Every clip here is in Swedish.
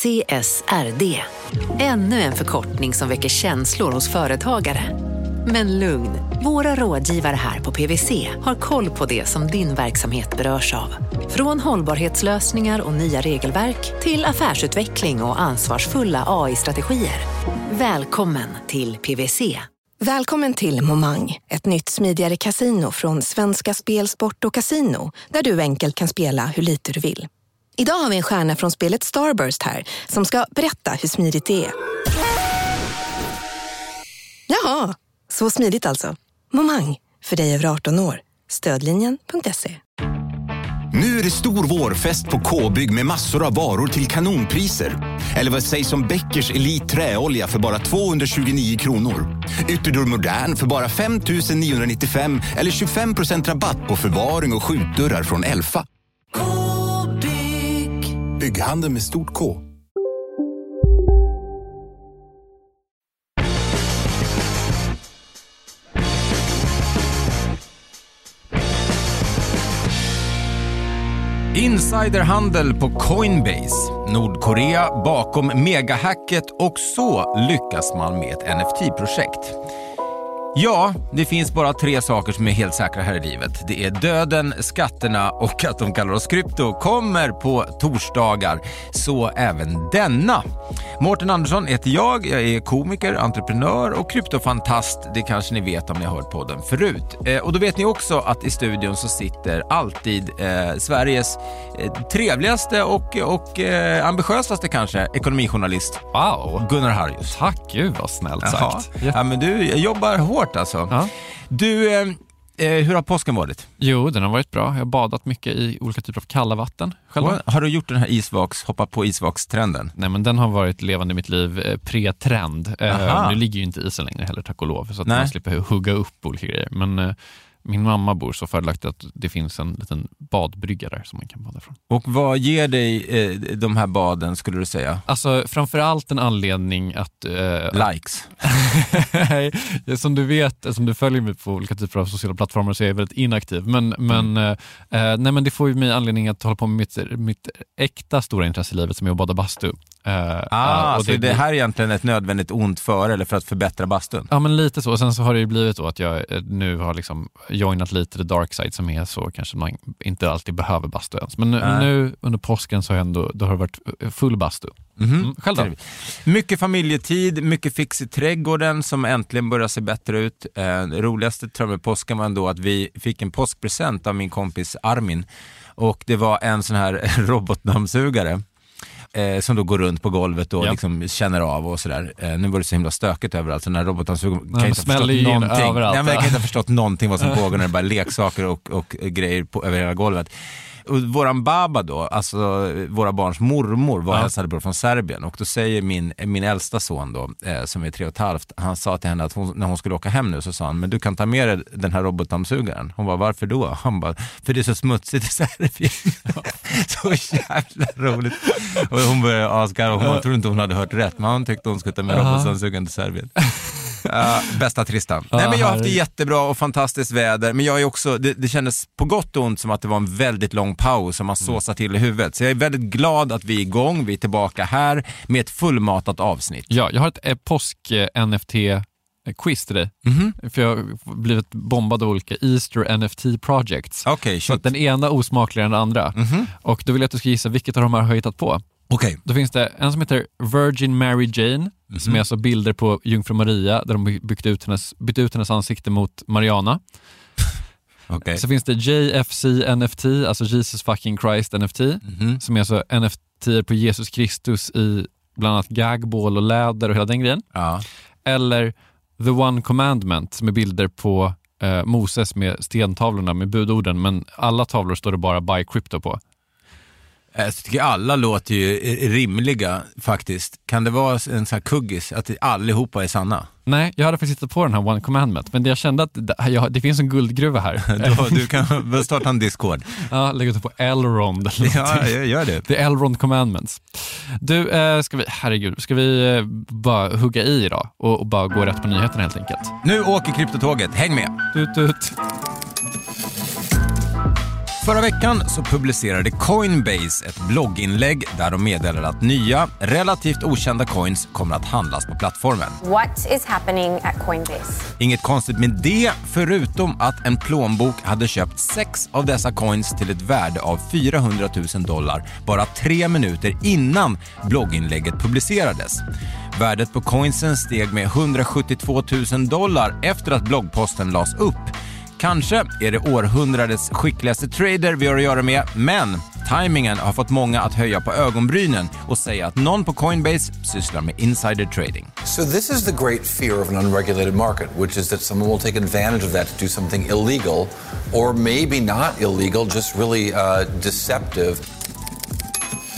CSRD. Ännu en förkortning som väcker känslor hos företagare. Men lugn, våra rådgivare här på PWC har koll på det som din verksamhet berörs av. Från hållbarhetslösningar och nya regelverk till affärsutveckling och ansvarsfulla AI-strategier. Välkommen till PWC. Välkommen till Momang, ett nytt smidigare casino från Svenska Spel, Sport och Casino där du enkelt kan spela hur lite du vill. Idag har vi en stjärna från spelet Starburst här som ska berätta hur smidigt det är. Jaha, så smidigt alltså. Momang, för dig över 18 år. Stödlinjen.se. Nu är det stor vårfest på K-bygg med massor av varor till kanonpriser. Eller vad sägs om Bäckers Elite Träolja för bara 229 kronor? Ytterdörr Modern för bara 5 995 eller 25% rabatt på förvaring och skjutdörrar från Elfa. Bygghandeln med stort K. Insiderhandel på Coinbase. Nordkorea bakom megahacket och så lyckas man med ett NFT-projekt. Ja, det finns bara tre saker som är helt säkra här i livet. Det är döden, skatterna och att de kallar oss krypto kommer på torsdagar. Så även denna. Mårten Andersson heter jag. Jag är komiker, entreprenör och kryptofantast. Det kanske ni vet om ni har hört podden förut. Eh, och då vet ni också att i studion så sitter alltid eh, Sveriges eh, trevligaste och, och eh, ambitiösaste kanske ekonomijournalist. Wow! Gunnar Harrius. Tack, gud vad snällt sagt. Ja. ja, men du jobbar hårt alltså. Ja. Du, eh, eh, hur har påsken varit? Jo, den har varit bra. Jag har badat mycket i olika typer av kalla vatten. Själva. Har du gjort den här isvaks, hoppa på isvakstrenden? Nej, men den har varit levande i mitt liv eh, pre-trend. Aha. Eh, nu ligger ju inte isen längre heller, tack och lov, så att Nej. man slipper hugga upp olika grejer. Men min mamma bor så fördelaktigt att det finns en liten badbrygga där som man kan bada från. Och vad ger dig eh, de här baden, skulle du säga? Alltså framförallt en anledning att... Eh, Likes? Som du vet, som du följer mig på olika typer av sociala plattformar så är jag väldigt inaktiv. Men, men, eh, nej, men det får ju mig anledning att hålla på med mitt, mitt äkta stora intresse i livet som är att bada bastu. Eh, Ah, och så det, här är egentligen ett nödvändigt ont för eller för att förbättra bastun? Ja men lite så. Och sen så har det ju blivit så att jag eh, nu har liksom joinat lite the dark side som är så kanske man inte alltid behöver bastu ens. Men nu, nu under påsken så har, jag ändå, då har det varit eh, full bastu. Mhm. Mm, själv då? Mycket familjetid, mycket fix i trädgården som äntligen börjar se bättre ut. Eh, det roligaste tror jag med påsken var ändå att vi fick en påskpresent av min kompis Armin och det var en sån här robotdammsugare. Eh, som då går runt på golvet och Ja. liksom känner av och sådär. Eh, nu var det så himla stökigt överallt, så den här robotdammsugaren kan inte ha förstått någonting. överallt, Nej, kan inte ha förstått någonting vad som pågår när det bara leksaker och, och grejer på, över hela golvet. Och våran baba då, alltså våra barns mormor var Ja. hälsade på från Serbien och då säger min, min äldsta son då, eh, som är tre och ett halvt, han sa till henne att hon, när hon skulle åka hem nu så sa han, men du kan ta med dig den här robotdammsugaren. Hon bara, varför då? Han bara, för det är så smutsigt i Serbien. så jävla roligt. Och hon började asgarva, hon trodde inte hon hade hört rätt, men hon tyckte hon skulle ta med robotdammsugaren till Serbien. Bästa Tristan. Nej, men jag har haft det jättebra och fantastiskt väder, men jag är också, det, det kändes på gott och ont som att det var en väldigt lång paus som man såsade till i huvudet. Så jag är väldigt glad att vi är igång, vi är tillbaka här med ett fullmatat avsnitt. Ja, jag har ett eh, påsk-NFT-quiz till dig. Mhm. För jag har blivit bombad av olika Easter NFT projects. Okej, Så den ena osmakligare än den andra. Mhm. Och då vill jag att du ska gissa vilket av de här har jag hittat på. Okej. Då finns det en som heter Virgin Mary Jane, Mhm. som är alltså bilder på jungfru Maria där de byggt ut hennes, bytt ut hennes ansikte mot Mariana. Okej. Så finns det JFC NFT, alltså Jesus fucking Christ NFT, Mhm. som är alltså NFT på Jesus Kristus i bland annat gagball och läder och hela den grejen. Ja. Eller The One Commandment som är bilder på eh, Moses med stentavlorna med budorden, men alla tavlor står det bara Buy Crypto på. Eh, Jag tycker alla låter ju rimliga faktiskt. Kan det vara en sån här kuggis, att allihopa är sanna? Nej, jag hade faktiskt hittat på den här One Commandment, men jag kände att det, finns en guldgruva här. Då, du kan starta en Discord. ja, lägg ut på Elrond eller Ja, jag gör det. The Elrond Commandments. Du, eh, ska vi, herregud, ska vi eh, bara hugga i idag och, och bara gå rätt på nyheterna helt enkelt? Nu åker kryptotåget, häng med! Tut, tut. Förra veckan så publicerade Coinbase ett blogginlägg där de meddelade att nya, relativt okända coins kommer att handlas på plattformen. What is happening at Coinbase? Inget konstigt med det, förutom att en plånbok hade köpt sex av dessa coins till ett värde av 400 000 dollar bara tre minuter innan blogginlägget publicerades. Värdet på coinsen steg med 172 000 dollar efter att bloggposten lades upp. Kanske är det århundradets skickligaste trader vi har att göra med, men timingen har fått många att höja på ögonbrynen och säga att någon på Coinbase sysslar med insider trading. So this is the great fear of an unregulated market, which is that someone will take advantage of that to do something illegal, or maybe not illegal, just really uh, deceptive.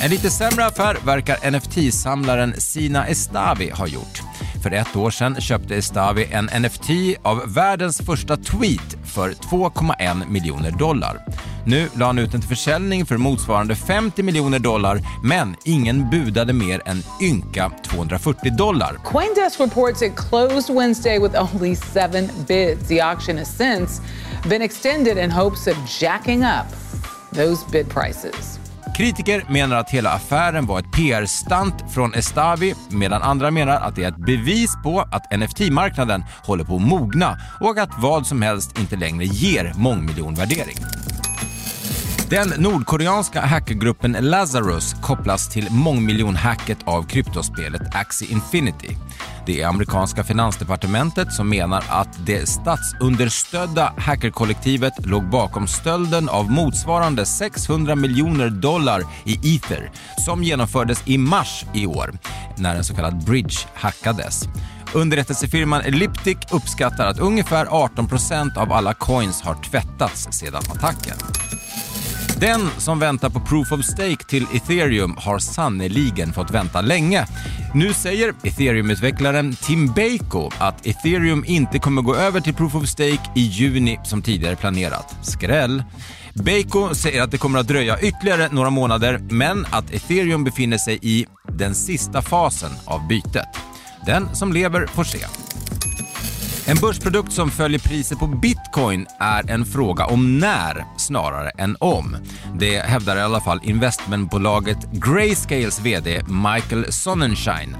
En lite sämre affär verkar NFT-samlaren Sina Estavi ha gjort. För ett år sedan köpte Estavi en NFT av världens första tweet för 2,1 miljoner dollar. Nu la han ut den till försäljning för motsvarande 50 miljoner dollar, men ingen budade mer än ynka 240 dollar. Coindesk reports it closed Wednesday with only seven bids. The auction has since been extended in hopes of jacking up those bid prices. Kritiker menar att hela affären var ett PR-stunt från Estavi medan andra menar att det är ett bevis på att NFT-marknaden håller på att mogna och att vad som helst inte längre ger mångmiljonvärdering. Den nordkoreanska hackergruppen Lazarus kopplas till mångmiljonhacket av kryptospelet Axie Infinity. Det är amerikanska finansdepartementet som menar att det statsunderstödda hackerkollektivet låg bakom stölden av motsvarande 600 miljoner dollar i ether som genomfördes i mars i år när en så kallad bridge hackades. Underrättelsefirman Elliptic uppskattar att ungefär 18% av alla coins har tvättats sedan attacken. Den som väntar på proof of stake till ethereum har sannoliken fått vänta länge. Nu säger ethereum-utvecklaren Tim Bako att ethereum inte kommer gå över till proof of stake i juni som tidigare planerat. Skräll! Bako säger att det kommer att dröja ytterligare några månader, men att ethereum befinner sig i den sista fasen av bytet. Den som lever får se. En börsprodukt som följer priset på bitcoin är en fråga om när snarare än om. Det hävdar i alla fall investmentbolaget Grayscales VD Michael Sonnenschein.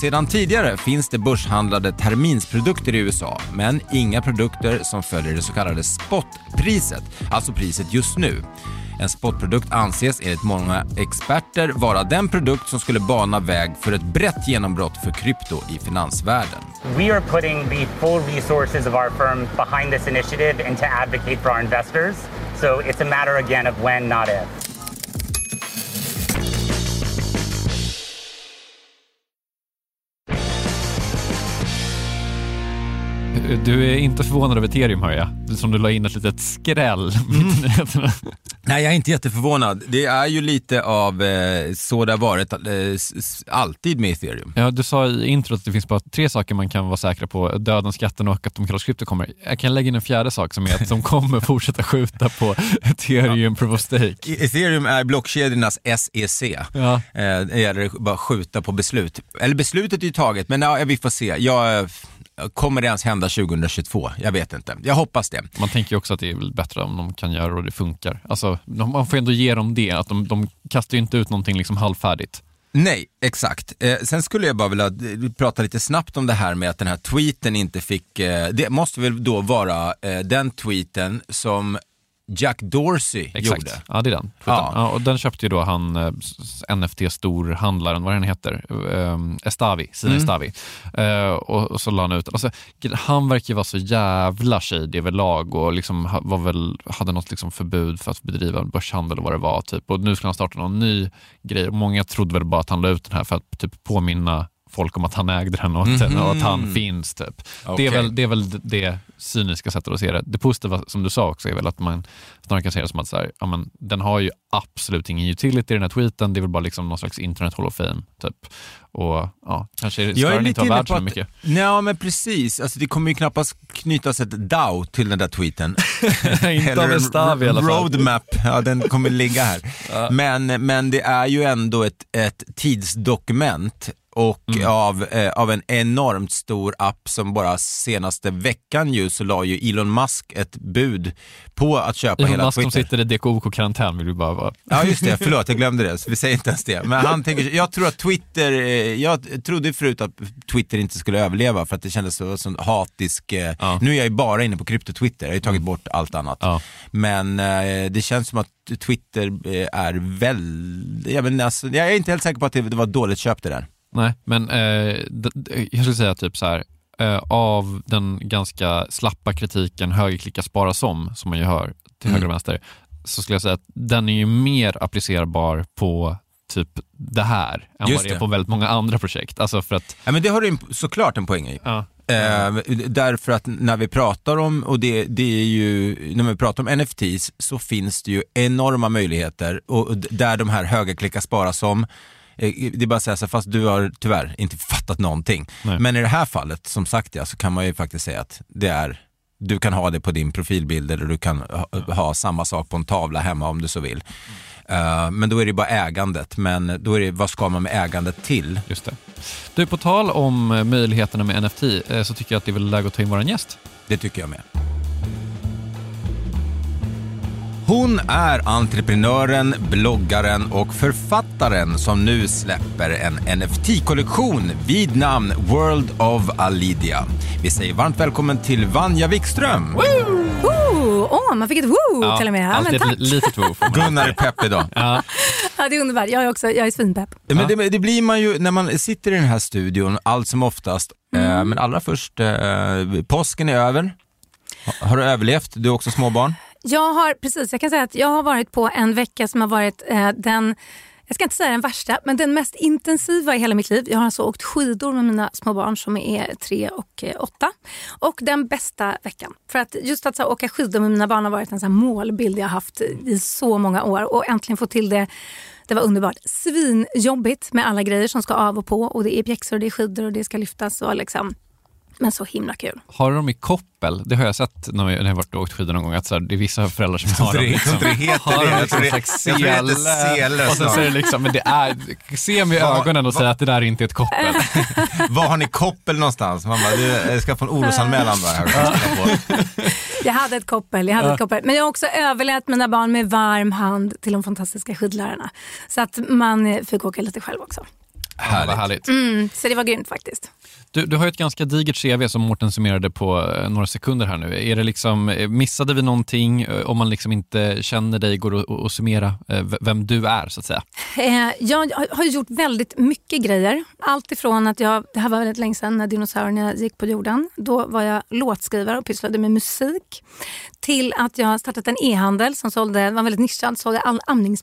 Sedan tidigare finns det börshandlade terminsprodukter i USA, men inga produkter som följer det så kallade spotpriset, alltså priset just nu. En spotprodukt anses enligt många experter vara den produkt som skulle bana väg för ett brett genombrott för krypto i finansvärlden. We are putting the full resources of our firm behind this initiative and to advocate for our investors. So it's a matter again of when, not if. Du är inte förvånad över ethereum hör jag, som du la in ett litet skräll nyheterna. Nej, jag är inte jätteförvånad. Det är ju lite av eh, så det har varit eh, alltid med ethereum. Ja, du sa i introt att det finns bara tre saker man kan vara säkra på. Döden, skatten och att de kallas krypto kommer. Jag kan lägga in en fjärde sak som är att de kommer fortsätta skjuta på ethereum proof of stake. E- Ethereum är blockkedjornas SEC. Ja. Eh, det gäller bara att skjuta på beslut. Eller beslutet är ju taget, men ja, vi får se. Jag, eh, kommer det ens hända 2022? Jag vet inte. Jag hoppas det. Man tänker ju också att det är väl bättre om de kan göra det och det funkar. Alltså, man får ändå ge dem det, att de, de kastar ju inte ut någonting liksom halvfärdigt. Nej, exakt. Eh, sen skulle jag bara vilja eh, prata lite snabbt om det här med att den här tweeten inte fick, eh, det måste väl då vara eh, den tweeten som Jack Dorsey Exakt. gjorde. Ja, det är den. Ja. Ja. och den köpte ju då han eh, NFT-storhandlaren, vad den heter, um, Estavi, Sina Mm. Estavi. Eh, och, och så la han ut alltså, Han verkar ju vara så jävla shady överlag och liksom var väl, hade något liksom förbud för att bedriva börshandel och vad det var. Typ. Och nu skulle han starta någon ny grej. Och många trodde väl bara att han la ut den här för att typ, påminna folk om att han ägde den och att, och att han finns. Typ. Det, Okej. är väl, det är väl det cyniska sättet att se det. Det positiva som du sa också är väl att man snarare kan se det som att så här, ja, men, den har ju absolut ingen utility i den här tweeten, det är väl bara liksom någon slags internet hall of fame. Typ. Och ja, kanske ska den inte vara värd så mycket. Ja, men precis. Alltså, det kommer ju knappast knytas ett DAO till den där tweeten. inte av en Estavi i alla fall. roadmap, ja den kommer ligga här. men, men det är ju ändå ett, ett tidsdokument och av, eh, av en enormt stor app som bara senaste veckan ju så la ju Elon Musk ett bud på att köpa Elon hela Musk som Twitter. sitter i DKOK-karantän vill vi bara vara. Ja just det, förlåt jag glömde det, så vi säger inte ens det. Men han tänker, jag tror att Twitter, eh, jag trodde förut att Twitter inte skulle överleva för att det kändes så, så hatisk, eh, Ja. nu är jag ju bara inne på krypto-Twitter, jag har ju tagit bort allt annat. Ja. Men eh, det känns som att Twitter eh, är väldigt, jag, alltså, jag är inte helt säker på att det, det var dåligt köp det där. Nej, men eh, jag skulle säga typ så här, eh, av den ganska slappa kritiken högerklicka spara som, som man ju hör till höger och vänster, så skulle jag säga att den är ju mer applicerbar på typ det här än Just vad det är på väldigt många andra projekt. Alltså för att, Ja, men det har du såklart en poäng i. ja, Eh, därför att när vi pratar om, och det, det är ju, när vi pratar om NFTs så finns det ju enorma möjligheter och, där de här högerklicka spara som, det är bara att säga så fast du har tyvärr inte fattat någonting. Nej. Men i det här fallet, som sagt ja, så kan man ju faktiskt säga att det är du kan ha det på din profilbild eller du kan ha, ha samma sak på en tavla hemma om du så vill. Eh, men då är det bara ägandet, men då är det, vad ska man med ägandet till? just det. Du, på tal om eh, möjligheterna med NFT eh, så tycker jag att det är väl läge att ta in vår gäst. Det tycker jag med. Hon är entreprenören, bloggaren och författaren som nu släpper en NFT-kollektion vid namn World of Alidia. Vi säger varmt välkommen till Vanja Wikström. Ooh, åh, man fick ett woo till och med. Ja, men tack. ett litet woo. Gunnar är pepp idag. Ja, Ja, det är underbart. Jag är också, jag är svinpepp. Men det, det blir man ju när man sitter i den här studion allt som oftast. Eh, men allra först, eh, påsken är över. Ha- Har du överlevt? Du har också småbarn? Jag har, precis, jag kan säga att jag har varit på en vecka som har varit eh, den jag ska inte säga den värsta, men den mest intensiva i hela mitt liv. Jag har alltså åkt skidor med mina små barn som är tre och eh, åtta. Och den bästa veckan. För att just att så, här, åka skidor med mina barn har varit en så här, målbild jag haft i så många år. Och äntligen få till det, det var underbart. Svinjobbigt med alla grejer som ska av och på. Och det är pjäxor och det är skidor och det ska lyftas. Och liksom, men så himla kul. har du dem i koppel? Det har jag sett när jag när jag varit och åkt skidor någon gång, att så här, det är vissa föräldrar som har dem. Liksom, det heter har det. Jag tror det- en slags jag tror det heter sele. Och sen det liksom, men det är, se mig i ögonen och säga att det där inte är ett koppel. Var har ni koppel någonstans? Man bara, du, ska få en orosanmälan bara här. Jag hade ett koppel, jag hade ett koppel. Men jag har också överlät mina barn med varm hand till de fantastiska skidlärarna. Så att man fick åka lite själv också. Ja, vad härligt. Mm, så det var grymt faktiskt. Du, du har ju ett ganska digert CV som Mårten summerade på eh, några sekunder här nu. Är det liksom, eh, missade vi någonting eh, om man liksom inte känner dig, går att- att summera vem du är så att säga? Jag har- gjort väldigt mycket grejer. Allt ifrån att jag, det här var väldigt länge sedan när dinosaurierna gick på jorden. Då var jag låtskrivare och pysslade med musik. Till att jag har startat en e-handel som sålde, var väldigt nischad, sålde all amnings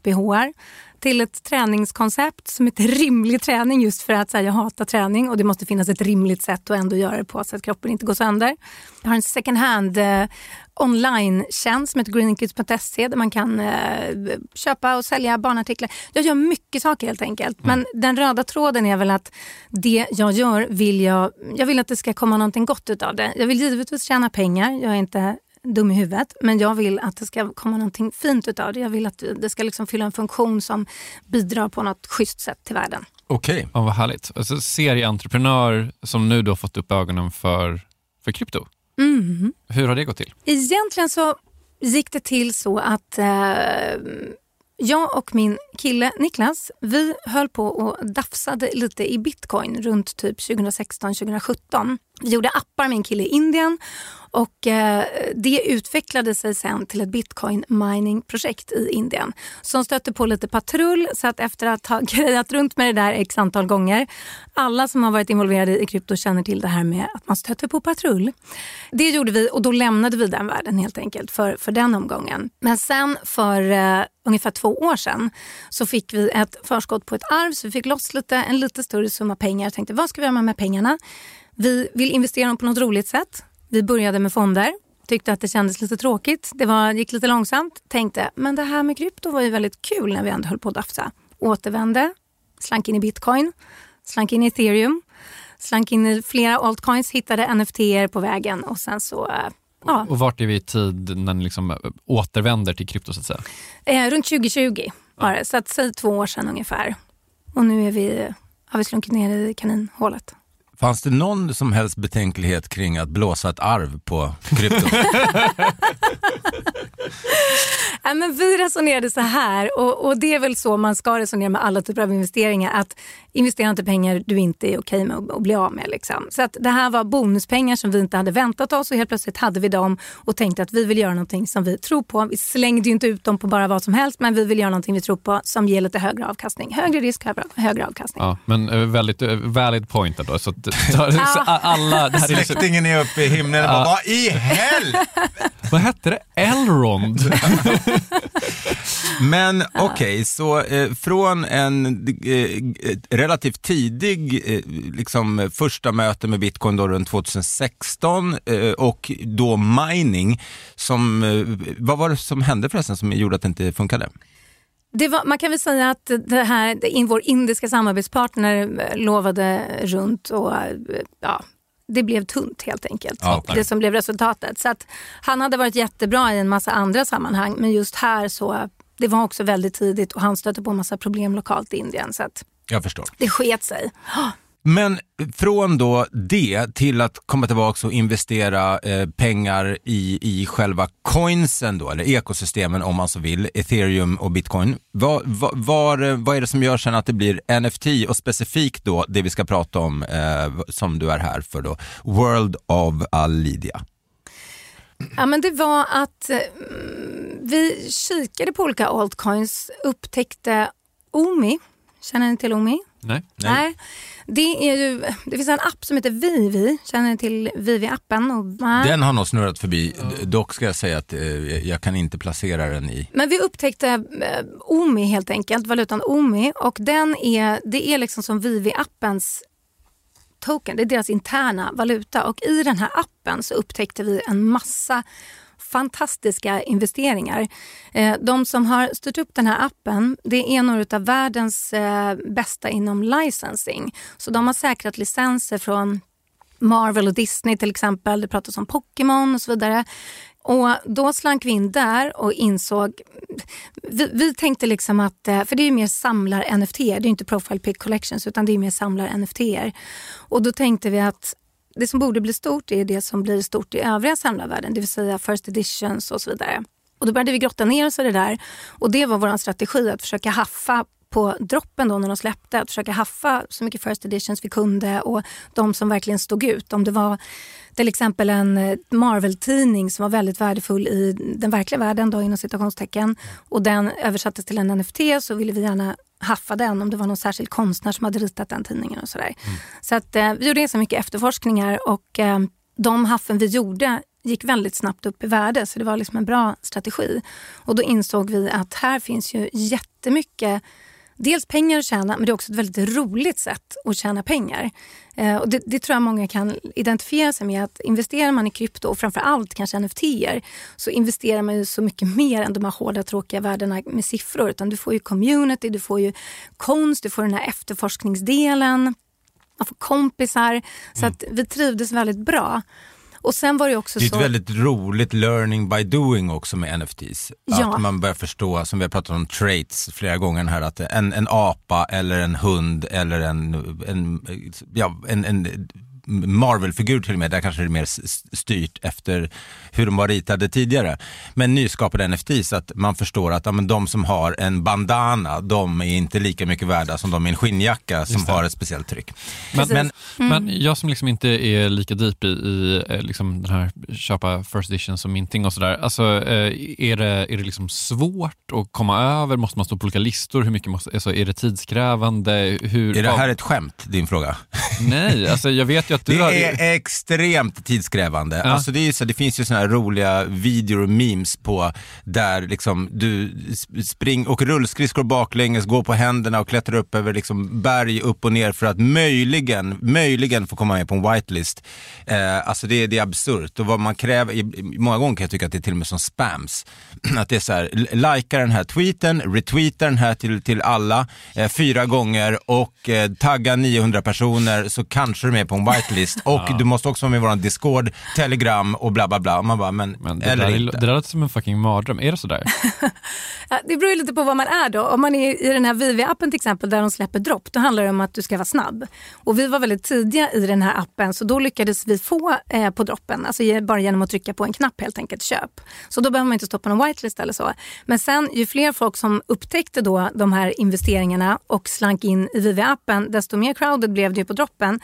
till ett träningskoncept som heter rimlig träning just för att här, jag hatar träning och det måste finnas ett rimligt sätt att ändå göra det på så att kroppen inte går sönder. Jag har en second hand eh, online-tjänst som heter greenkids.se där man kan eh, köpa och sälja barnartiklar. Jag gör mycket saker helt enkelt. Men den röda tråden är väl att det jag gör vill jag, jag vill att det ska komma någonting gott utav det. Jag vill givetvis tjäna pengar, jag är inte dum i huvudet, men jag vill att det ska komma någonting fint utav det. Jag vill att det ska liksom fylla en funktion som bidrar på något schysst sätt till världen. Okej. Ja, vad härligt. Alltså, serieentreprenör som nu då fått upp ögonen för, för krypto. Mm. Hur har det gått till? Egentligen så gick det till så att eh, jag och min kille Niklas, vi höll på och dafsade lite i bitcoin runt typ 2016-2017. Vi gjorde appar med en kille i Indien och eh, det utvecklade sig sen till ett bitcoin mining projekt i Indien som stötte på lite patrull så att efter att ha grejat runt med det där x antal gånger, alla som har varit involverade i krypto känner till det här med att man stöter på patrull. Det gjorde vi och då lämnade vi den världen helt enkelt för, för den omgången. Men sen för eh, ungefär två år sedan så fick vi ett förskott på ett arv så vi fick loss lite, en lite större summa pengar. och tänkte vad ska vi göra med pengarna? Vi vill investera dem på något roligt sätt. Vi började med fonder. Tyckte att det kändes lite tråkigt. Det var, gick lite långsamt. Tänkte, men det här med krypto var ju väldigt kul när vi ändå höll på att dafsa. Återvände, slank in i bitcoin, slank in i ethereum, slank in i flera altcoins, hittade NFT på vägen och sen så, eh, ja, Och vart är vi i tid när ni liksom eh, återvänder till krypto så att säga? eh, runt 2020 var det. Så att säg två år sedan ungefär. Och nu är vi har vi slunkit ner i kaninhålet. Fanns det någon som helst betänklighet kring att blåsa ett arv på krypto? Ja, men vi resonerade så här och, och det är väl så man ska resonera med alla typer av investeringar. Att investera inte pengar du inte är okej med att, bli av med. Liksom. Så att det här var bonuspengar som vi inte hade väntat oss och helt plötsligt hade vi dem och tänkte att vi vill göra någonting som vi tror på. Vi slängde ju inte ut dem på bara vad som helst men vi vill göra någonting vi tror på som ger lite högre avkastning. Högre risk, högre, högre avkastning. Ja, men eh, väldigt eh, valid point ändå. Så, att- så, så alla, det här är liksom, Släktingen är uppe i himlen och bara, vad i helvete? vad hette det? Elrond? Men okej, så eh, från en eh, relativt tidig eh, liksom, första möte med bitcoin då runt 2016 eh, och då mining, som, eh, vad var det som hände förresten som gjorde att det inte funkade? Var, man kan väl säga att det här, vår indiska samarbetspartner lovade runt och ja, det blev tunt helt enkelt. Ja, det som blev resultatet. Så att han hade varit jättebra i en massa andra sammanhang men just här så det var också väldigt tidigt och han stötte på en massa problem lokalt i Indien så att Jag förstår. det sket sig. Men från då det till att komma tillbaka och investera eh, pengar i, i själva coinsen då, eller ekosystemen om man så vill, ethereum och bitcoin. Vad, vad, var, vad är det som gör sen att det blir NFT och specifikt då det vi ska prata om eh, som du är här för då, World of Alidia. Ja, men det var att eh, vi kikade på olika altcoins, upptäckte Omi. Känner ni till Omi? Nej. Nej. Det, är ju, det finns en app som heter Vivi. Känner ni till Vivi-appen? Den har nog snurrat förbi, dock ska jag säga att eh, jag kan inte placera den i Men vi upptäckte eh, Omi helt enkelt, valutan Omi. Och den är, det är liksom som Vivi-appens token, det är deras interna valuta. Och i den här appen så upptäckte vi en massa fantastiska investeringar. Eh, de som har styrt upp den här appen det är några av världens eh, bästa inom licensing. Så de har säkrat licenser från Marvel och Disney till exempel. Det pratas om Pokémon och så vidare. Och Då slank vi in där och insåg... Vi, vi tänkte liksom att... Eh, för det är ju mer samlar-NFT. Det är inte Profile Pic Collections utan det är mer samlar-NFT. Och då tänkte vi att det som borde bli stort är det som blir stort i övriga samlarvärlden. Det vill säga first editions och så vidare. Och Då började vi grotta ner oss i det där. Och det var vår strategi att försöka haffa på droppen då när de släppte, att försöka haffa så mycket first editions vi kunde och de som verkligen stod ut. Om det var till exempel en eh, Marvel-tidning som var väldigt värdefull i den verkliga världen då, inom citationstecken och den översattes till en NFT så ville vi gärna haffa den om det var någon särskild konstnär som hade ritat den tidningen och sådär. Så att eh, vi gjorde ganska mycket efterforskningar och eh, de haffen vi gjorde gick väldigt snabbt upp i värde så det var liksom en bra strategi. Och då insåg vi att här finns ju jättemycket Dels pengar att tjäna, men det är också ett väldigt roligt sätt att tjäna pengar. Eh, och det, det tror jag många kan identifiera sig med. att Investerar man i krypto och framför allt kanske nft så investerar man ju så mycket mer än de här hårda tråkiga värdena med siffror. Utan du får ju community, du får ju konst, du får den här efterforskningsdelen, man får kompisar. Så att vi trivdes väldigt bra. Och sen var det också Det är så... ett väldigt roligt learning by doing också med NFTs. Ja. Att man börjar förstå, som vi har pratat om traits flera gånger här, att en, en apa eller en hund eller en, en, ja, en, en Marvel-figur till och med, där kanske det är mer styrt efter hur de var ritade tidigare. Men nyskapade NFTs, att man förstår att ja, men de som har en bandana, de är inte lika mycket värda som de i en skinnjacka som har ett speciellt tryck. Men, men, men jag som liksom inte är lika deep i, i eh, liksom den här köpa first edition som minting och sådär. Alltså, eh, är det, är det liksom svårt att komma över? Måste man stå på olika listor? Hur mycket måste, alltså, är det tidskrävande? Hur, Är det vad- här ett skämt, din fråga? Nej, alltså jag vet ju att du Det har... är extremt tidskrävande. Ja. Alltså det, är så, det finns ju såna här roliga videor och memes på där liksom du sp- spring, åker rullskridskor baklänges, går på händerna och klättrar upp över liksom berg upp och ner för att möjligen, möjligen få komma med på en whitelist. Eh, alltså det, det är absurt och vad man kräver, många gånger kan jag tycka att det är till och med som spams. Att det är så här, likea den här tweeten, retweeta den här till, till alla eh, fyra gånger och eh, tagga 900 personer så kanske du är med på en whitelist och du måste också vara med i vår Discord, Telegram och bla bla bla. Man bara, men, Men det, eller där, är- inte. det där låter som en fucking mardröm. Är det sådär? Ja, Det beror ju lite på vad man är då. Om man är i den här Vivi-appen till exempel där de släpper dropp, då handlar det om att du ska vara snabb. Och vi var väldigt tidiga i den här appen så då lyckades vi få eh, på droppen, alltså bara genom att trycka på en knapp helt enkelt, köp. Så då behöver man inte stå på någon whitelist eller så. Men sen ju fler folk som upptäckte då de här investeringarna och slank in i Vivi-appen, desto mer crowded blev det ju på droppen.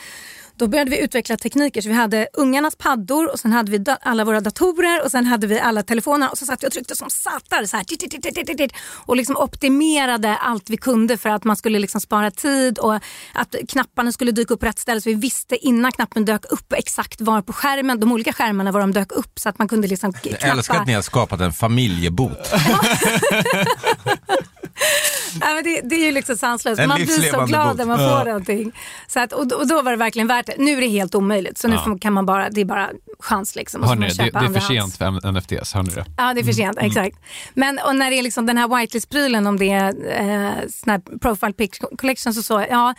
Då började vi utveckla tekniker. Så vi hade ungarnas paddor och sen hade vi alla våra datorer och sen hade vi alla telefoner och så satt vi och tryckte som sattar så här, tit, tit, tit, och liksom optimerade allt vi kunde för att man skulle liksom spara tid och att knapparna skulle dyka upp på rätt ställe så vi visste innan knappen dök upp exakt var på skärmen, de olika skärmarna var de dök upp så att man kunde liksom Jag älskar att knappa. ni har skapat en familjebot. Ja, men det, det är ju liksom sanslöst. En Man blir så glad bok. när man får Ja. någonting. Så att, och, då- och då var det verkligen värt det. Nu är det helt omöjligt så nu Ja. kan man bara, det är bara chans liksom. Man det, det är för sent för NFTs, hör ni det? Ja, det är för sent. Exakt. Men och när det är liksom den här whitelist-prylen, om det är eh, sån här profile pic collection och så, ja,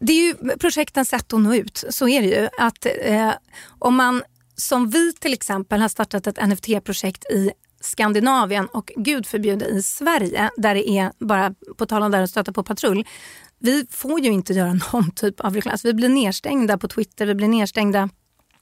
det är ju projektens sätt att nå ut. Så är det ju. Att eh, om man, som vi till exempel, har startat ett NFT-projekt i Skandinavien och gud förbjude i Sverige, där det är bara, på tal om där att stöta på patrull, vi får ju inte göra någon typ av reklam. Alltså, vi blir nedstängda på Twitter, vi blir nedstängda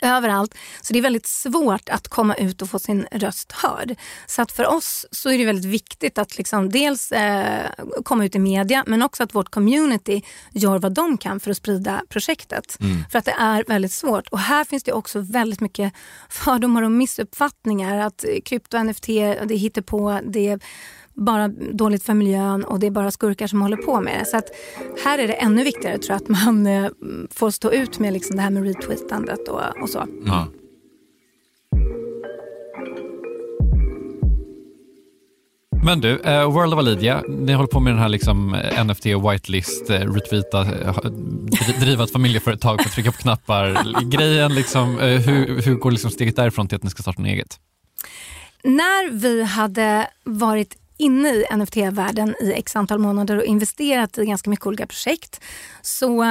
överallt. Så det är väldigt svårt att komma ut och få sin röst hörd. Så att för oss så är det väldigt viktigt att liksom dels eh, komma ut i media men också att vårt community gör vad de kan för att sprida projektet. För att det är väldigt svårt. Och här finns det också väldigt mycket fördomar och missuppfattningar. Att eh, krypto-NFT, det hittar på, det är bara dåligt för miljön och det är bara skurkar som håller på med det. Så att här är det ännu viktigare tror jag att man eh, får stå ut med liksom det här med retweetandet och, och så. Ja. Men du, eh, World of Alidia, ni håller på med den här liksom eh, NFT whitelist, eh, retweeta, dri- driva ett familjeföretag för att trycka på knappar. Grejen, liksom, eh, hur, hur går liksom steget därifrån till att ni ska starta något eget? När vi hade varit inne i NFT-världen i x antal månader och investerat i ganska mycket olika projekt så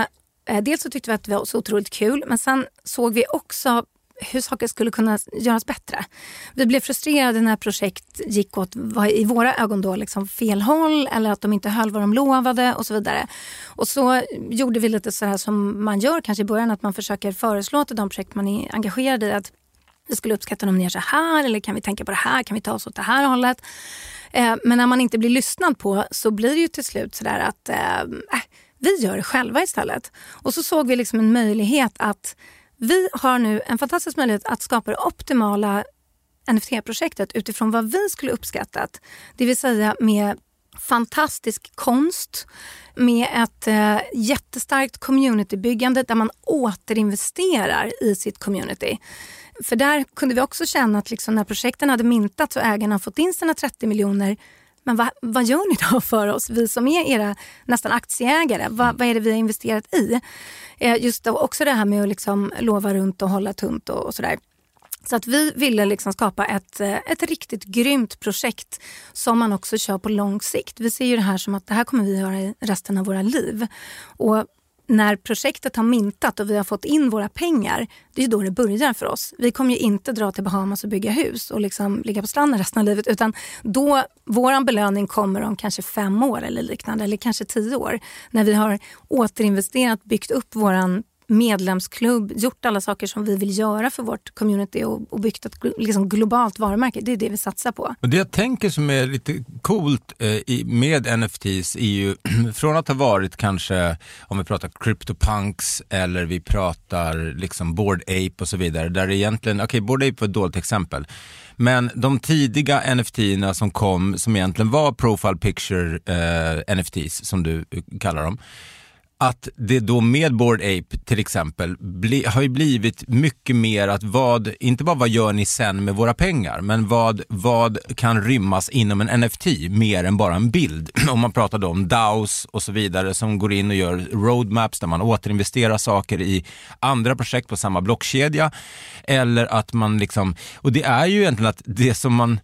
eh, dels så tyckte vi att det var så otroligt kul men sen såg vi också hur saker skulle kunna göras bättre. Vi blev frustrerade när projekt gick åt, var i våra ögon då, liksom fel håll eller att de inte höll vad de lovade och så vidare. Och så gjorde vi lite så här som man gör kanske i början, att man försöker föreslå till de projekt man är engagerad i att vi skulle uppskatta om ni gör så här eller kan vi tänka på det här, kan vi ta oss åt det här hållet. Eh, men när man inte blir lyssnad på så blir det ju till slut sådär att eh, äh, vi gör det själva istället. Och så såg vi liksom en möjlighet att vi har nu en fantastisk möjlighet att skapa det optimala NFT-projektet utifrån vad vi skulle uppskattat. Det vill säga med fantastisk konst, med ett eh, jättestarkt communitybyggande där man återinvesterar i sitt community. För där kunde vi också känna att liksom när projekten hade mintat och ägarna fått in sina 30 miljoner men vad, vad gör ni då för oss, vi som är era nästan aktieägare? Vad, vad är det vi har investerat i? Eh, just då, också det här med att liksom lova runt och hålla tunt och, och sådär. Så att vi ville liksom skapa ett, eh, ett riktigt grymt projekt som man också kör på lång sikt. Vi ser ju det här som att det här kommer vi göra i resten av våra liv. Och när projektet har mintat och vi har fått in våra pengar, det är ju då det börjar för oss. Vi kommer ju inte dra till Bahamas och bygga hus och liksom ligga på stranden resten av livet utan då, Vår belöning kommer om kanske fem år eller liknande eller kanske tio år. När vi har återinvesterat, byggt upp våran medlemsklubb, gjort alla saker som vi vill göra för vårt community och, och byggt ett liksom globalt varumärke. Det är det vi satsar på. Och det jag tänker som är lite coolt eh, med NFTs är ju från att ha varit kanske, om vi pratar CryptoPunks eller vi pratar liksom Bored Ape och så vidare, där det egentligen, okej okay, Bored Ape var ett dåligt exempel, men de tidiga NFT-erna som kom, som egentligen var Profile Picture eh, NFTs, som du eh, kallar dem, att det då med Bored Ape till exempel bli, har ju blivit mycket mer att vad, inte bara vad gör ni sen med våra pengar, men vad, vad kan rymmas inom en NFT mer än bara en bild. Om man pratar då om DAOs och så vidare som går in och gör roadmaps där man återinvesterar saker i andra projekt på samma blockkedja. Eller att man liksom, och det är ju egentligen att det som man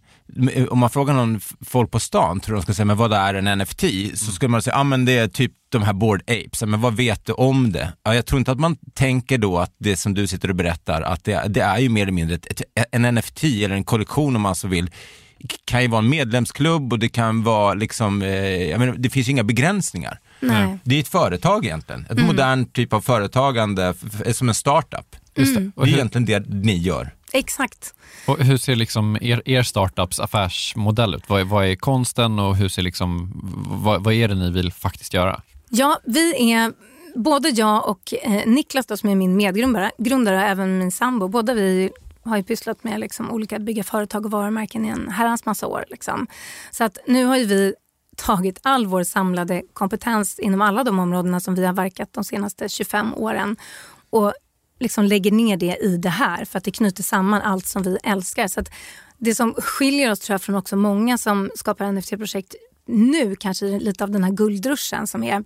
om man frågar någon folk på stan, tror de ska säga, men vad är en NFT? Så skulle man säga, ja ah, men det är typ de här Bored Apes, men vad vet du om det? Ja, jag tror inte att man tänker då att det som du sitter och berättar, att det, det är ju mer eller mindre ett, ett, en NFT eller en kollektion om man så vill, kan ju vara en medlemsklubb och det kan vara liksom, eh, jag menar, det finns ju inga begränsningar. Nej. Det är ett företag egentligen, ett modern typ av företagande, som en startup. Just det. Mm. Det är egentligen det ni gör. Exakt. Och hur ser liksom er, er startups affärsmodell ut? Vad är, vad är konsten och hur ser liksom, vad, vad är det ni vill faktiskt göra? Ja, vi är, både jag och eh, Niklas då, som är min medgrundare, grundare, och även min sambo, båda vi har ju pysslat med liksom, olika bygga företag och varumärken i en herrans massa år. Liksom. Så att nu har vi tagit all vår samlade kompetens inom alla de områdena som vi har verkat de senaste 25 åren och liksom lägger ner det i det här för att det knyter samman allt som vi älskar. Så att det som skiljer oss tror jag från också många som skapar NFT-projekt nu, kanske lite av den här guldruschen som är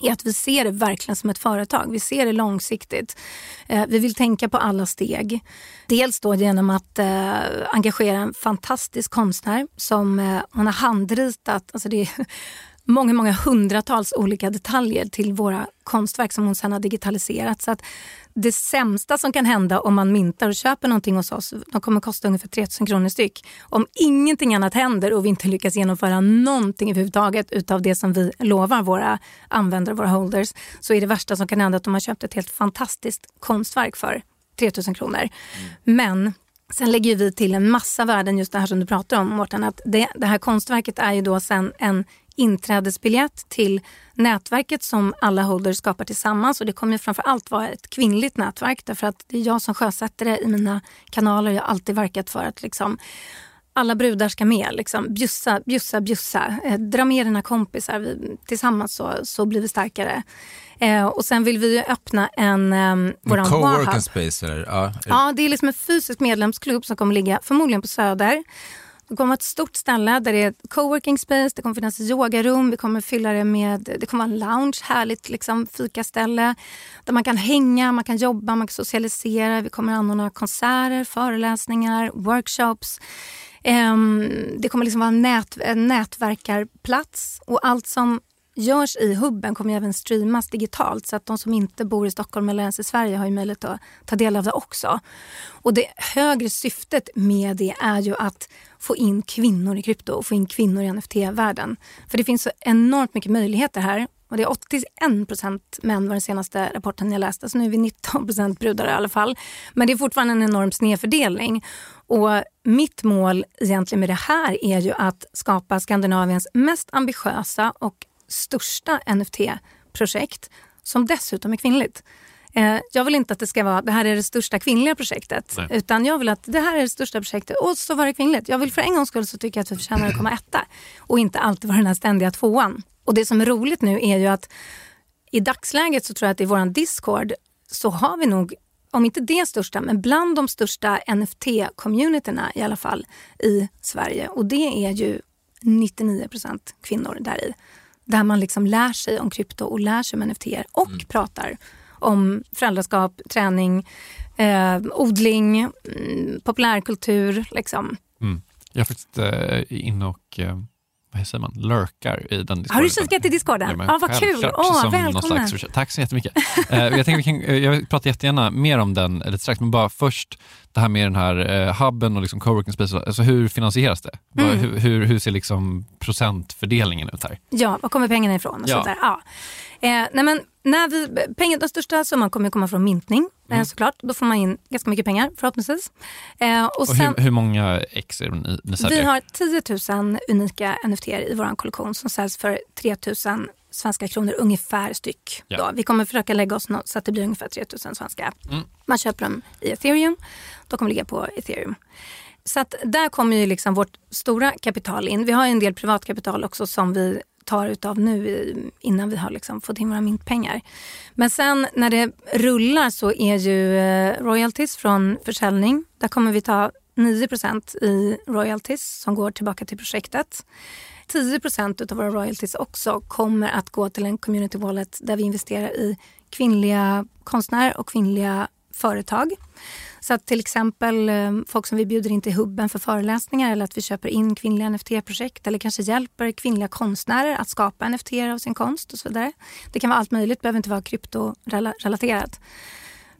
är att vi ser det verkligen som ett företag. Vi ser det långsiktigt. Eh, vi vill tänka på alla steg. Dels då genom att eh, engagera en fantastisk konstnär som eh, hon har handritat, alltså det är många, många hundratals olika detaljer till våra konstverk som hon sedan har digitaliserat. Så att det sämsta som kan hända om man myntar och köper någonting hos oss, de kommer kosta ungefär 3000 kronor styck. Om ingenting annat händer och vi inte lyckas genomföra någonting överhuvudtaget utav det som vi lovar våra användare, våra holders, så är det värsta som kan hända att de har köpt ett helt fantastiskt konstverk för 3000 kronor. Men Sen lägger vi till en massa värden, just det här som du pratar om Mårten, att det, det här konstverket är ju då sen en inträdesbiljett till nätverket som alla holders skapar tillsammans och det kommer framför allt vara ett kvinnligt nätverk därför att det är jag som sjösätter det i mina kanaler. Jag har alltid verkat för att liksom alla brudar ska med. Liksom. Bjussa, bjussa, bjussa. Eh, dra med dina kompisar. Vi, tillsammans så, så blir vi starkare. Eh, och sen vill vi öppna en... Eh, våran coworking space eller? Ja. Ja, det är liksom en fysisk medlemsklubb som kommer ligga förmodligen på Söder. Det kommer vara ett stort ställe där det är coworking space, det kommer finnas yogarum, vi kommer fylla det med, det kommer vara en lounge, härligt liksom fikaställe där man kan hänga, man kan jobba, man kan socialisera. Vi kommer anordna konserter, föreläsningar, workshops. Um, det kommer liksom vara en, nät, en nätverkarplats och allt som görs i hubben kommer ju även streamas digitalt så att de som inte bor i Stockholm eller ens i Sverige har ju möjlighet att ta del av det också. Och det högre syftet med det är ju att få in kvinnor i krypto och få in kvinnor i NFT-världen. För det finns så enormt mycket möjligheter här. Och det är 81 procent män var den senaste rapporten jag läste, så nu är vi 19 procent brudar i alla fall. Men det är fortfarande en enorm snedfördelning. Och mitt mål egentligen med det här är ju att skapa Skandinaviens mest ambitiösa och största NFT-projekt som dessutom är kvinnligt. Eh, Jag vill inte att det ska vara det här är det största kvinnliga projektet. Nej. Utan jag vill att det här är det största projektet och så var det kvinnligt. Jag vill för en gångs skull så tycker jag att vi förtjänar att komma etta. Och inte alltid vara den här ständiga tvåan. Och det som är roligt nu är ju att i dagsläget så tror jag att i våran Discord så har vi nog, om inte det största, men bland de största NFT-communityna i alla fall i Sverige. Och det är ju 99% kvinnor där i. Där man liksom lär sig om krypto och lär sig om NFT och pratar om föräldraskap, träning, eh, odling, mm, populärkultur. Liksom. Mm. Jag är faktiskt eh, inne och eh, vad säger man, lurkar i den discorden. Har du kikat i discorden? Ja, Ja, vad kul. Åh, någon välkommen. slags- tack så jättemycket. Eh, jag, tänker vi kan, eh, jag pratar jättegärna mer om den lite strax, men bara först det här med den här eh, hubben och liksom coworking space. Alltså hur finansieras det? Mm. Hur, hur, hur ser liksom procentfördelningen ut här? Ja, var kommer pengarna ifrån? Och Ja. där. Ja. Eh, nej men, när vi, pengar, den största summan kommer komma från mintning eh, såklart. Då får man in ganska mycket pengar förhoppningsvis. Eh, och Och sen, hur, hur många ex är ni, ni säljer? vi har 10 000 unika NFT i vår kollektion som säljs för 3 000 svenska kronor ungefär styck. Ja. Då. Vi kommer försöka lägga oss så att det blir ungefär 3 000 svenska. Mm. Man köper dem i ethereum. De kommer ligga på ethereum. Så att där kommer ju liksom vårt stora kapital in. Vi har ju en del privatkapital också som vi tar utav nu eh, innan vi har liksom fått in våra mintpengar. Men sen när det rullar så är ju eh, royalties från försäljning. Där kommer vi ta 9% i royalties som går tillbaka till projektet. 10% av våra royalties också kommer att gå till en community wallet där vi investerar i kvinnliga konstnärer och kvinnliga företag. Så att till exempel eh, folk som vi bjuder in till hubben för föreläsningar eller att vi köper in kvinnliga NFT-projekt eller kanske hjälper kvinnliga konstnärer att skapa NFT av sin konst och så vidare. Det kan vara allt möjligt, behöver inte vara kryptorelaterat.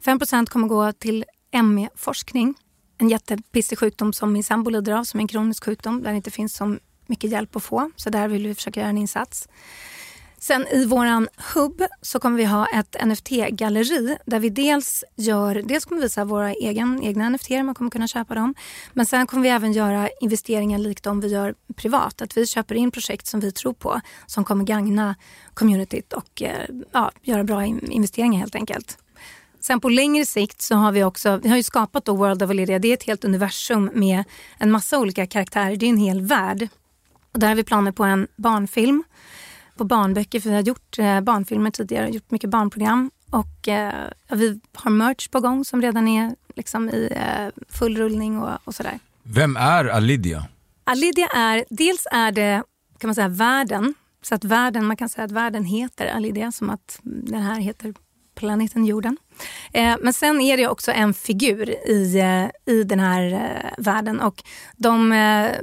5% kommer gå till ME-forskning. En jättepissig sjukdom som min sambo lider av, som är en kronisk sjukdom där det inte finns så mycket hjälp att få. Så där vill vi försöka göra en insats. Sen i våran hubb så kommer vi ha ett NFT-galleri där vi dels gör, dels kommer visa våra egen, egna NFT, man kommer kunna köpa dem. Men sen kommer vi även göra investeringar likt de vi gör privat. Att vi köper in projekt som vi tror på som kommer gagna communityt och eh, ja, göra bra investeringar helt enkelt. Sen på längre sikt så har vi också, vi har ju skapat då World of Olivia. det är ett helt universum med en massa olika karaktärer, det är en hel värld. Och där har vi planer på en barnfilm på barnböcker för vi har gjort eh, barnfilmer tidigare, gjort mycket barnprogram och eh, vi har merch på gång som redan är liksom i eh, full rullning och, och sådär. Vem är Alidia? Alidia är, dels är det kan man säga världen, så att världen, man kan säga att världen heter Alidia som att den här heter planeten jorden. Eh, men sen är det också en figur i, eh, i den här eh, världen och de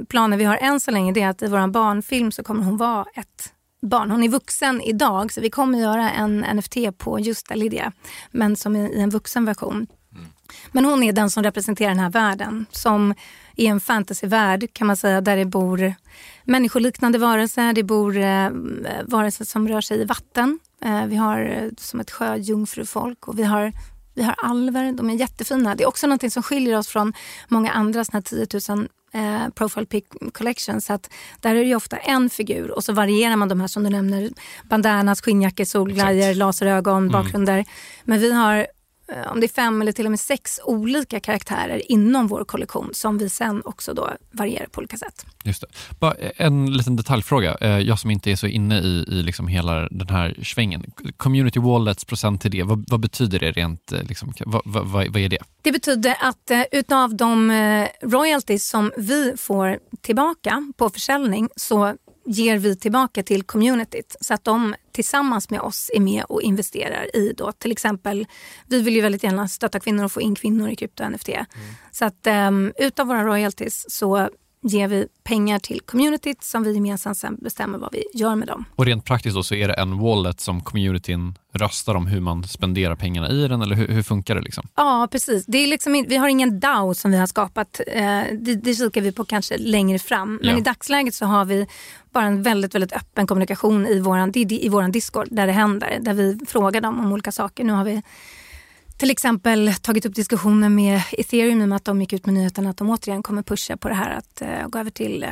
planer vi har än så länge är att i vår barnfilm så kommer hon vara ett barn. Hon är vuxen idag så vi kommer göra en NFT på just Lydia men som i en vuxen version. Mm. Men hon är den som representerar den här världen som är en fantasyvärld kan man säga där det bor människoliknande varelser, det bor eh, varelser som rör sig i vatten. Eh, vi har eh, som ett sjöjungfrufolk och vi har vi har alver, de är jättefina. Det är också något som skiljer oss från många andra såna 10 000 eh, Profile Pic Collection. Så att där är det ofta en figur och så varierar man de här som du nämner. Bandanas, skinnjackor, solglajjor, laserögon, mm. bakgrunder. Men vi har om det är fem eller till och med sex olika karaktärer inom vår kollektion som vi sen också då varierar på olika sätt. Just det. Bara en liten detaljfråga, eh, jag som inte är så inne i, i liksom hela den här svängen. Community wallets procent till det, vad, vad betyder det rent, eh, liksom, vad, vad, vad, är det? Det betyder att utav de royalties som vi får tillbaka på försäljning så ger vi tillbaka till communityt så att de tillsammans med oss är med och investerar i då till exempel, vi vill ju väldigt gärna stötta kvinnor och få in kvinnor i krypto-NFT. Mm. Så att um, utav våra royalties så ger vi pengar till communityt som vi gemensamt sen bestämmer vad vi gör med dem. Och rent praktiskt då så är det en wallet som communityn röstar om hur man spenderar pengarna i den eller hur, hur funkar det? Liksom? Ja precis. Det är liksom, vi har ingen DAO som vi har skapat. Eh, det, det kikar vi på kanske längre fram. Men ja. i dagsläget så har vi bara en väldigt, väldigt öppen kommunikation i vår i våran Discord där det händer. Där vi frågar dem om olika saker. Nu har vi till exempel tagit upp diskussioner med ethereum med att de gick ut med nyheten att de återigen kommer pusha på det här att uh, gå över till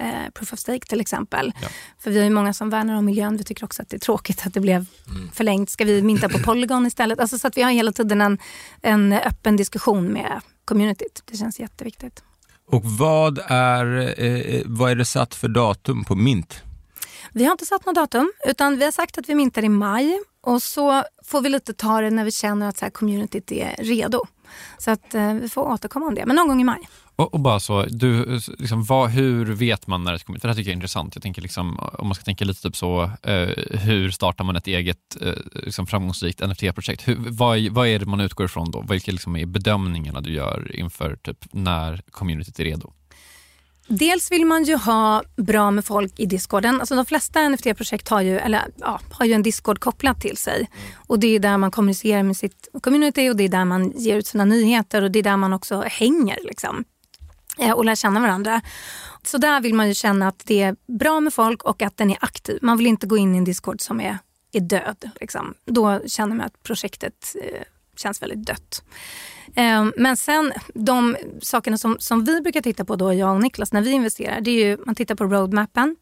uh, proof of stake till exempel. Ja. För vi har ju många som värnar om miljön. Vi tycker också att det är tråkigt att det blev mm. förlängt. Ska vi minta på Polygon istället? Alltså, så att vi har hela tiden en, en öppen diskussion med communityt. Det känns jätteviktigt. Och vad är, eh, vad är det satt för datum på mint? Vi har inte satt något datum utan vi har sagt att vi mintar i maj och så får vi lite ta det när vi känner att så här communityt är redo. Så att eh, vi får återkomma om det, men någon gång i maj. Och, och bara så, du, liksom, vad, hur vet man när ett community... Det här tycker jag är intressant. Jag tänker liksom, om man ska tänka lite typ så, eh, hur startar man ett eget eh, liksom framgångsrikt NFT-projekt? Vad, vad är det man utgår ifrån då? Vilka liksom är bedömningarna du gör inför typ, när communityt är redo? Dels vill man ju ha bra med folk i discorden. Alltså de flesta NFT-projekt har ju, eller, ja, har ju en discord kopplad till sig. Mm. Och Det är där man kommunicerar med sitt community och det är där man ger ut sina nyheter och det är där man också hänger liksom, eh, och lär känna varandra. Så där vill man ju känna att det är bra med folk och att den är aktiv. Man vill inte gå in i en discord som är, är död. Liksom. Då känner man att projektet eh, känns väldigt dött. Ehm, men sen de sakerna som, som vi brukar titta på då, jag och Niklas, när vi investerar, det är ju man tittar på roadmappen.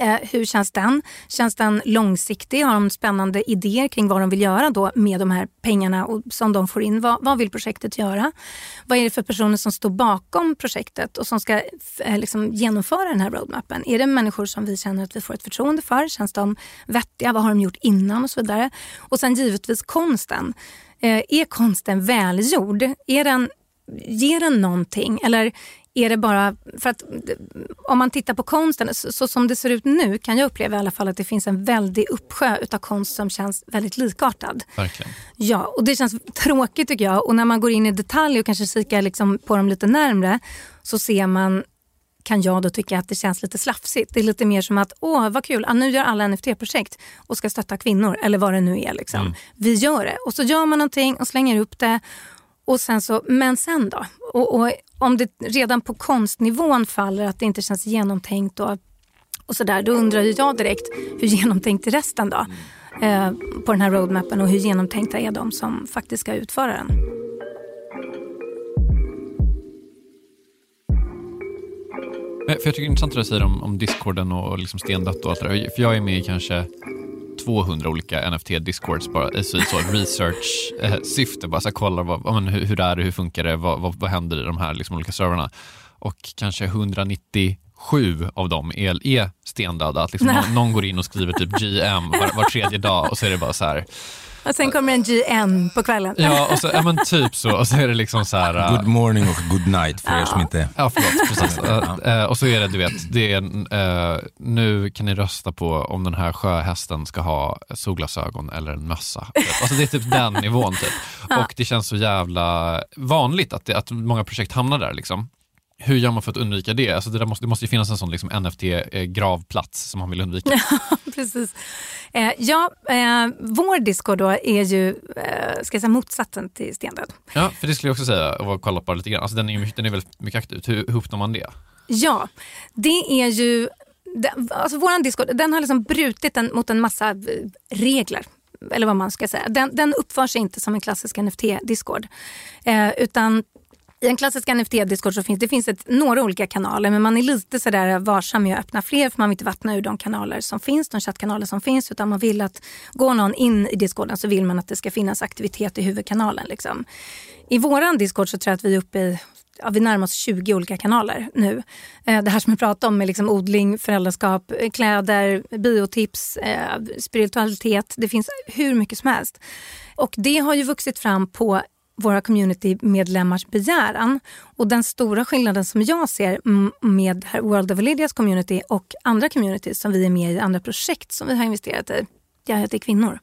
Eh, hur känns den? Känns den långsiktig? Har de spännande idéer kring vad de vill göra då med de här pengarna och, som de får in? Vad, vad vill projektet göra? Vad är det för personer som står bakom projektet och som ska eh, liksom, genomföra den här roadmappen? Är det människor som vi känner att vi får ett förtroende för? Känns de vettiga? Vad har de gjort innan? och så vidare. Och sen givetvis konsten. Eh, är konsten välgjord? Är den, ger den någonting? Eller är det bara, för att om man tittar på konsten, så, så, som det ser ut nu kan jag uppleva i alla fall att det finns en väldig uppsjö utav konst som känns väldigt likartad. Verkligen. Ja, och det känns tråkigt tycker jag. Och när man går in i detalj och kanske kikar liksom på dem lite närmre så ser man kan jag då tycka att det känns lite slafsigt. Det är lite mer som att, åh vad kul, ah, nu gör alla NFT-projekt och ska stötta kvinnor eller vad det nu är. Liksom. Mm. Vi gör det och så gör man någonting och slänger upp det. Och sen så, men sen då? Och, och om det redan på konstnivån faller att det inte känns genomtänkt och, och sådär, då undrar jag direkt hur genomtänkt är resten då? Eh, på den här roadmappen och hur genomtänkta är de som faktiskt ska utföra den? För jag tycker det är intressant det du säger om, om discorden och liksom stendött och allt det där. För jag är med i kanske 200 olika NFT-discords bara i så, så research-syfte. Bara så kollar vad, men, hur, hur är det, hur funkar det, vad, vad, vad händer i de här liksom, olika servrarna. Och kanske 197 av dem är, är stendöda. Att liksom någon, någon, går in och skriver typ GM var, var tredje dag och så är det bara så här och sen kommer en GN på kvällen. Ja, och så, ja men typ så. Och så är det liksom så här... Uh, good morning och good night för ja. er som inte... Ja, förlåt. Precis. Uh, uh, och så är det, du vet, det är, nu kan ni rösta på om den här sjöhästen ska ha solglasögon eller en mössa. Alltså det är typ den nivån typ. Och det känns så jävla vanligt att, det, att många projekt hamnar där liksom hur gör man för att undvika det? Alltså det, måste, det måste ju finnas en sån liksom NFT-gravplats som man vill undvika. precis. Eh, ja, eh, vår Discord då är ju eh, ska jag säga, motsatsen till stendöd. Ja, för det skulle jag också säga och kolla på lite grann. Alltså den är den är väldigt mycket aktiv. Hur, hur uppnår man det? Ja, det är ju alltså vår Discord den har liksom brutit en, mot en massa regler eller vad man ska säga. Den, den uppför sig inte som en klassisk NFT-discord. Eh, utan i en klassisk NFT-discord så finns det finns ett, några olika kanaler men man är lite sådär varsam med att öppna fler för man vill inte vattna ur de kanaler som finns, de chattkanaler som finns utan man vill att går någon in i discorden så vill man att det ska finnas aktivitet i huvudkanalen. Liksom. I våran discord så tror jag att vi är uppe i ja, vi närmar oss 20 olika kanaler nu. Eh, det här som vi pratade om med liksom odling, föräldraskap, eh, kläder, biotips, eh, spiritualitet. Det finns hur mycket som helst. Och det har ju vuxit fram på våra communitymedlemmars begäran. Och den stora skillnaden som jag ser med World of Lydias community och andra communities som vi är med i, andra projekt som vi har investerat i, det är att det är kvinnor.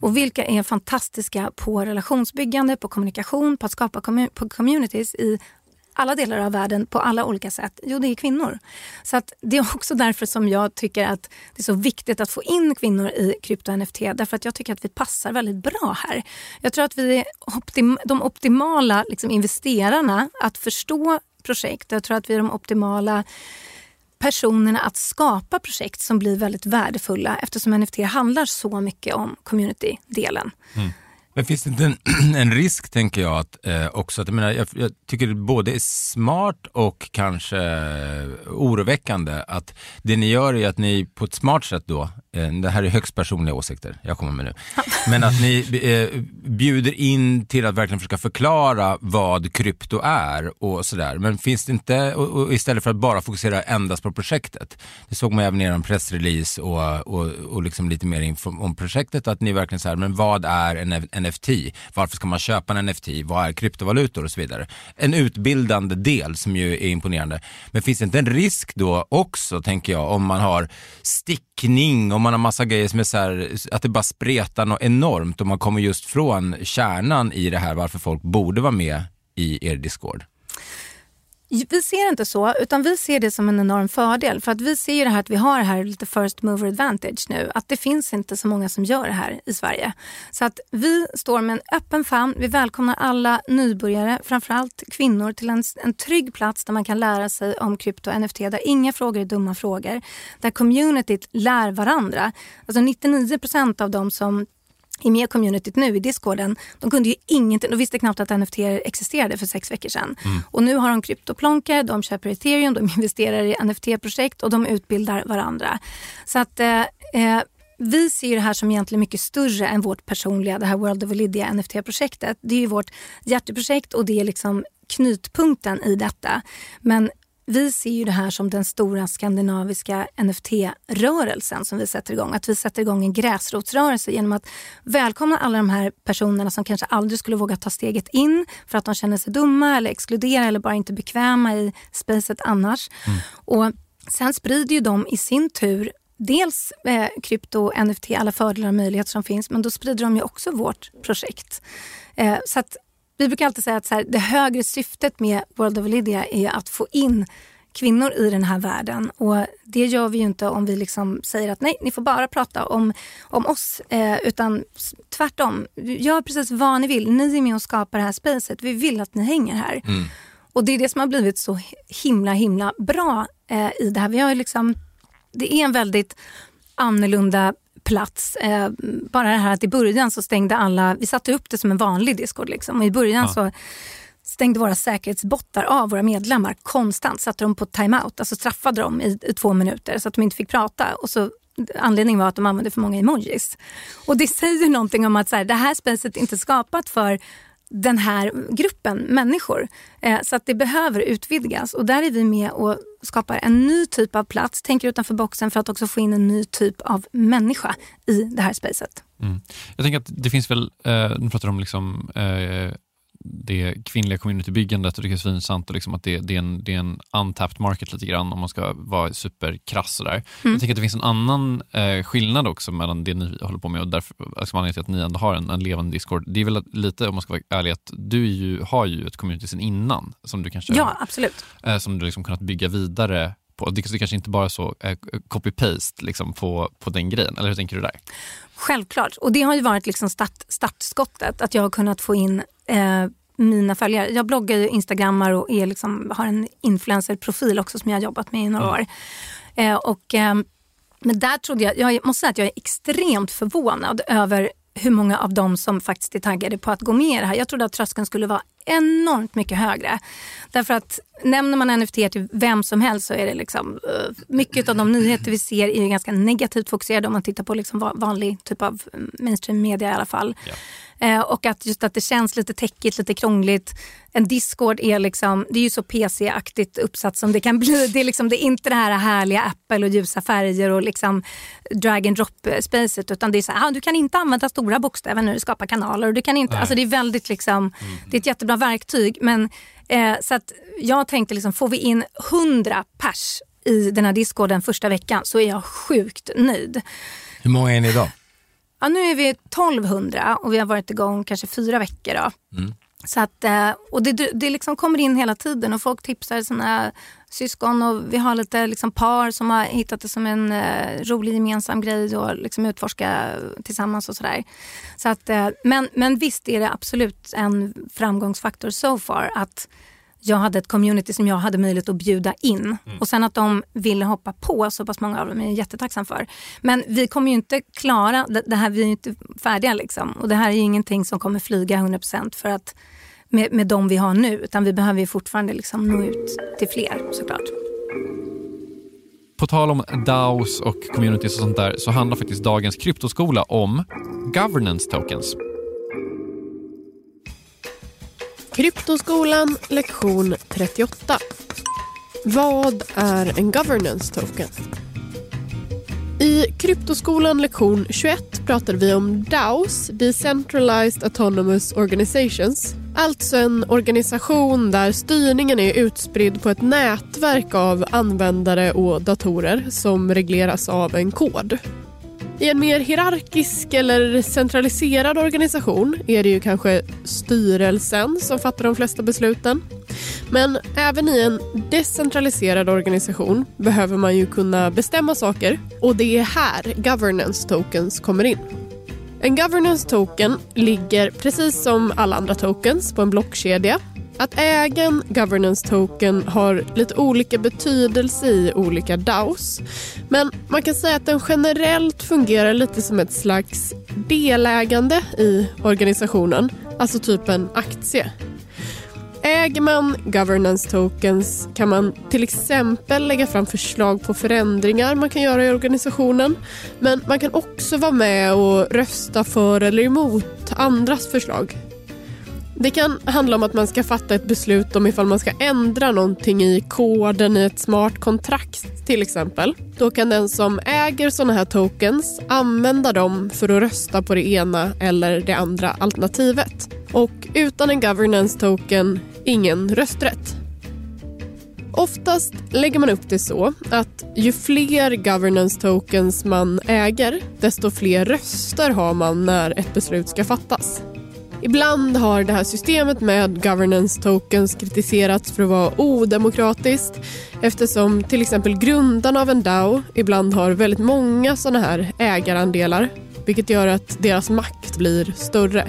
Och vilka är fantastiska på relationsbyggande, på kommunikation, på att skapa communities i alla delar av världen på alla olika sätt? Jo, det är kvinnor. Så att det är också därför som jag tycker att det är så viktigt att få in kvinnor i krypto-NFT. Därför att jag tycker att vi passar väldigt bra här. Jag tror att vi är optim de optimala liksom, investerarna att förstå projekt. Jag tror att vi är de optimala personerna att skapa projekt som blir väldigt värdefulla eftersom NFT handlar så mycket om community-delen. Mm. Men finns det inte en, en risk, tänker jag, att, eh, också att jag, menar, jag, jag, tycker det både är smart och kanske oroväckande att det ni gör är att ni på ett smart sätt då, eh, det här är högst personliga åsikter jag kommer med nu, men att ni eh, bjuder in till att verkligen försöka förklara vad krypto är och sådär. Men finns det inte, och, och istället för att bara fokusera endast på projektet, det såg man även i en pressrelease och, och, och liksom lite mer info om projektet, att ni verkligen säger, men vad är en, en NFT? Varför ska man köpa en NFT? Vad är kryptovalutor och så vidare? En utbildande del som ju är imponerande. Men finns det inte en risk då också, tänker jag, om man har stickning, om man har massa grejer som är så här, att det bara spretar något enormt och man kommer just från kärnan i det här varför folk borde vara med i er Discord? Vi ser inte så, utan vi ser det som en enorm fördel. För att vi ser det här att vi har det här lite first mover advantage nu. Att det finns inte så många som gör det här i Sverige. Så att vi står med en öppen famn. Vi välkomnar alla nybörjare, framförallt kvinnor, till en, en trygg plats där man kan lära sig om krypto och NFT. Där inga frågor är dumma frågor. Där communityt lär varandra. Alltså 99% av de som i med communityt nu i discorden, de kunde ju ingenting, de visste knappt att NFT existerade för sex veckor sedan. Mm. Och nu har de kryptoplonkar, de köper ethereum, de investerar i NFT-projekt och de utbildar varandra. Så att eh, eh vi ser det här som egentligen mycket större än vårt personliga, det här World of Lydia NFT-projektet. Det är ju vårt hjärteprojekt och det är liksom knytpunkten i detta. Men vi ser ju det här som den stora skandinaviska NFT-rörelsen som vi sätter igång. Att vi sätter igång en gräsrotsrörelse genom att välkomna alla de här personerna som kanske aldrig skulle våga ta steget in för att de känner sig dumma eller exkluderade eller bara inte bekväma i spacet annars. Mm. Och sen sprider ju de i sin tur dels eh, krypto, NFT, alla fördelar och möjligheter som finns men då sprider de ju också vårt projekt. Eh, så att vi brukar alltid säga att så här, det högre syftet med World of Lydia är att få in kvinnor i den här världen. Och Det gör vi ju inte om vi liksom säger att nej, ni får bara prata om, om oss. Eh, utan tvärtom, gör precis vad ni vill. Ni är med och skapar det här spacet. Vi vill att ni hänger här. Mm. Och Det är det som har blivit så himla himla bra eh, i det här. Vi har liksom, det är en väldigt annorlunda plats. Eh, bara det här att i början så stängde alla, vi satte upp det som en vanlig Discord liksom. Och i början ja. så stängde våra säkerhetsbottar av våra medlemmar konstant. Satte dem på timeout, alltså straffade dem i, i två minuter så att de inte fick prata. Och så Anledningen var att de använde för många emojis. Och det säger någonting om att så här, det här spacet är inte skapat för den här gruppen människor. Eh, så att det behöver utvidgas och där är vi med och skapar en ny typ av plats, tänker utanför boxen för att också få in en ny typ av människa i det här spacet. Mm. Jag tänker att det finns väl, eh, nu pratar om liksom, eh, det kvinnliga communitybyggandet och det är svinsant och liksom att det, det, är en, det är en untapped market lite grann om man ska vara superkrass. Mm. Jag tänker att det finns en annan eh, skillnad också mellan det ni håller på med och därför, alltså anledningen till att ni ändå har en, en levande Discord. Det är väl lite, om man ska vara ärlig, att du ju, har ju ett community sen innan som du kanske ja, absolut. Eh, som du liksom kunnat bygga vidare på. Det är kanske inte bara så eh, copy-paste liksom på, på den grejen, eller hur tänker du där? Självklart, och det har ju varit liksom start, startskottet att jag har kunnat få in eh, mina följare. Jag bloggar, ju, instagrammar och är liksom, har en influencerprofil också som jag har jobbat med i några mm. år. Eh, och, eh, men där trodde jag, jag måste säga att jag är extremt förvånad över hur många av dem som faktiskt är taggade på att gå med i det här. Jag trodde att tröskeln skulle vara enormt mycket högre. Därför att nämner man NFT till vem som helst så är det liksom, uh, mycket av de nyheter vi ser är ganska negativt fokuserade om man tittar på liksom vanlig typ av mainstream media i alla fall. Eh, och att just att det känns lite täckigt, lite krångligt. En Discord är liksom, det är ju så PC-aktigt uppsatt som det kan bli. Det är, liksom, det är inte det här härliga Apple och ljusa färger och liksom drag and drop-spacet utan det är så här, ah, du kan inte använda stora bokstäver när du skapar kanaler. Och du kan inte, alltså det är väldigt liksom, mm. det är ett jättebra verktyg. Men, eh, så att jag tänkte, liksom, får vi in 100 pers i den här discorden första veckan så är jag sjukt nöjd. Hur många är ni idag? Ja, nu är vi 1200 och vi har varit igång kanske fyra veckor. Då. Mm. Så att, eh, och det, det liksom kommer in hela tiden och folk tipsar sina syskon och vi har lite liksom par som har hittat det som en uh, rolig gemensam grej och liksom utforska tillsammans och sådär. Så att, uh, men, men visst är det absolut en framgångsfaktor so far att jag hade ett community som jag hade möjlighet att bjuda in. Mm. Och sen att de ville hoppa på så pass många av dem är jag jättetacksam för. Men vi kommer ju inte klara det, här, vi är inte färdiga liksom. Och det här är ingenting som kommer flyga 100% för att med, med de vi har nu. Utan vi behöver fortfarande liksom nå ut till fler såklart. På tal om DAOs och communities och sånt där så handlar faktiskt dagens kryptoskola om governance tokens. Kryptoskolan lektion 38. Vad är en governance token? I Kryptoskolan lektion 21 pratar vi om DAOs, Decentralized Autonomous Organizations. Alltså en organisation där styrningen är utspridd på ett nätverk av användare och datorer som regleras av en kod. I en mer hierarkisk eller centraliserad organisation är det ju kanske styrelsen som fattar de flesta besluten. Men även i en decentraliserad organisation behöver man ju kunna bestämma saker och det är här governance tokens kommer in. En governance token ligger precis som alla andra tokens på en blockkedja att äga en governance token har lite olika betydelse i olika DAOs. Men man kan säga att den generellt fungerar lite som ett slags delägande i organisationen, alltså typ en aktie. Äger man governance tokens kan man till exempel lägga fram förslag på förändringar man kan göra i organisationen. Men man kan också vara med och rösta för eller emot andras förslag. Det kan handla om att man ska fatta ett beslut om ifall man ska ändra någonting i koden i ett smart kontrakt till exempel. Då kan den som äger sådana här tokens använda dem för att rösta på det ena eller det andra alternativet. Och utan en governance token, ingen rösträtt. Oftast lägger man upp det så att ju fler governance tokens man äger, desto fler röster har man när ett beslut ska fattas. Ibland har det här systemet med governance tokens kritiserats för att vara odemokratiskt eftersom till exempel grundarna av en DAO ibland har väldigt många sådana här ägarandelar vilket gör att deras makt blir större.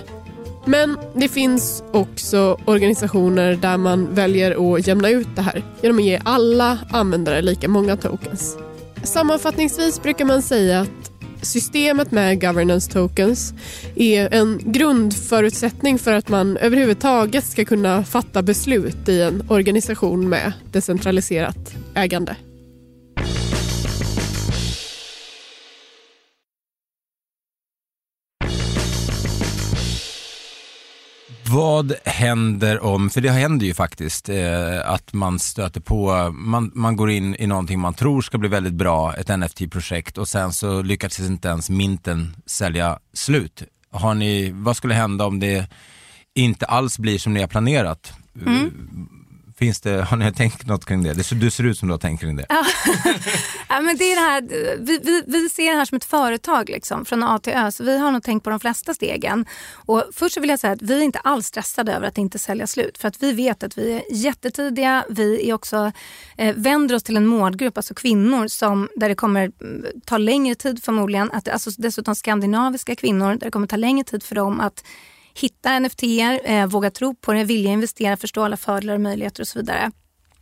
Men det finns också organisationer där man väljer att jämna ut det här genom att ge alla användare lika många tokens. Sammanfattningsvis brukar man säga att systemet med governance tokens är en grundförutsättning för att man överhuvudtaget ska kunna fatta beslut i en organisation med decentraliserat ägande. Vad händer om, för det händer ju faktiskt, eh, att man stöter på, man, man går in i någonting man tror ska bli väldigt bra, ett NFT-projekt och sen så lyckas inte ens minten sälja slut. Har ni, vad skulle hända om det inte alls blir som ni har planerat? Mm. Finns det, har ni tänkt något kring det? det ser, du ser ut som du har tänkt kring det. Ja. men det är det här, vi, vi, vi ser det här som ett företag liksom, från A till Ö, så vi har nog tänkt på de flesta stegen. Och först vill jag säga att vi är inte alls stressade över att inte sälja slut. För att vi vet att vi är jättetidiga. Vi är också, eh, vänder oss till en målgrupp, alltså kvinnor, som, där det kommer mm, ta längre tid förmodligen. Att, alltså dessutom skandinaviska kvinnor, där det kommer ta längre tid för dem att hitta NFT, eh, våga tro på det, vilja investera, förstå alla fördelar och möjligheter och så vidare.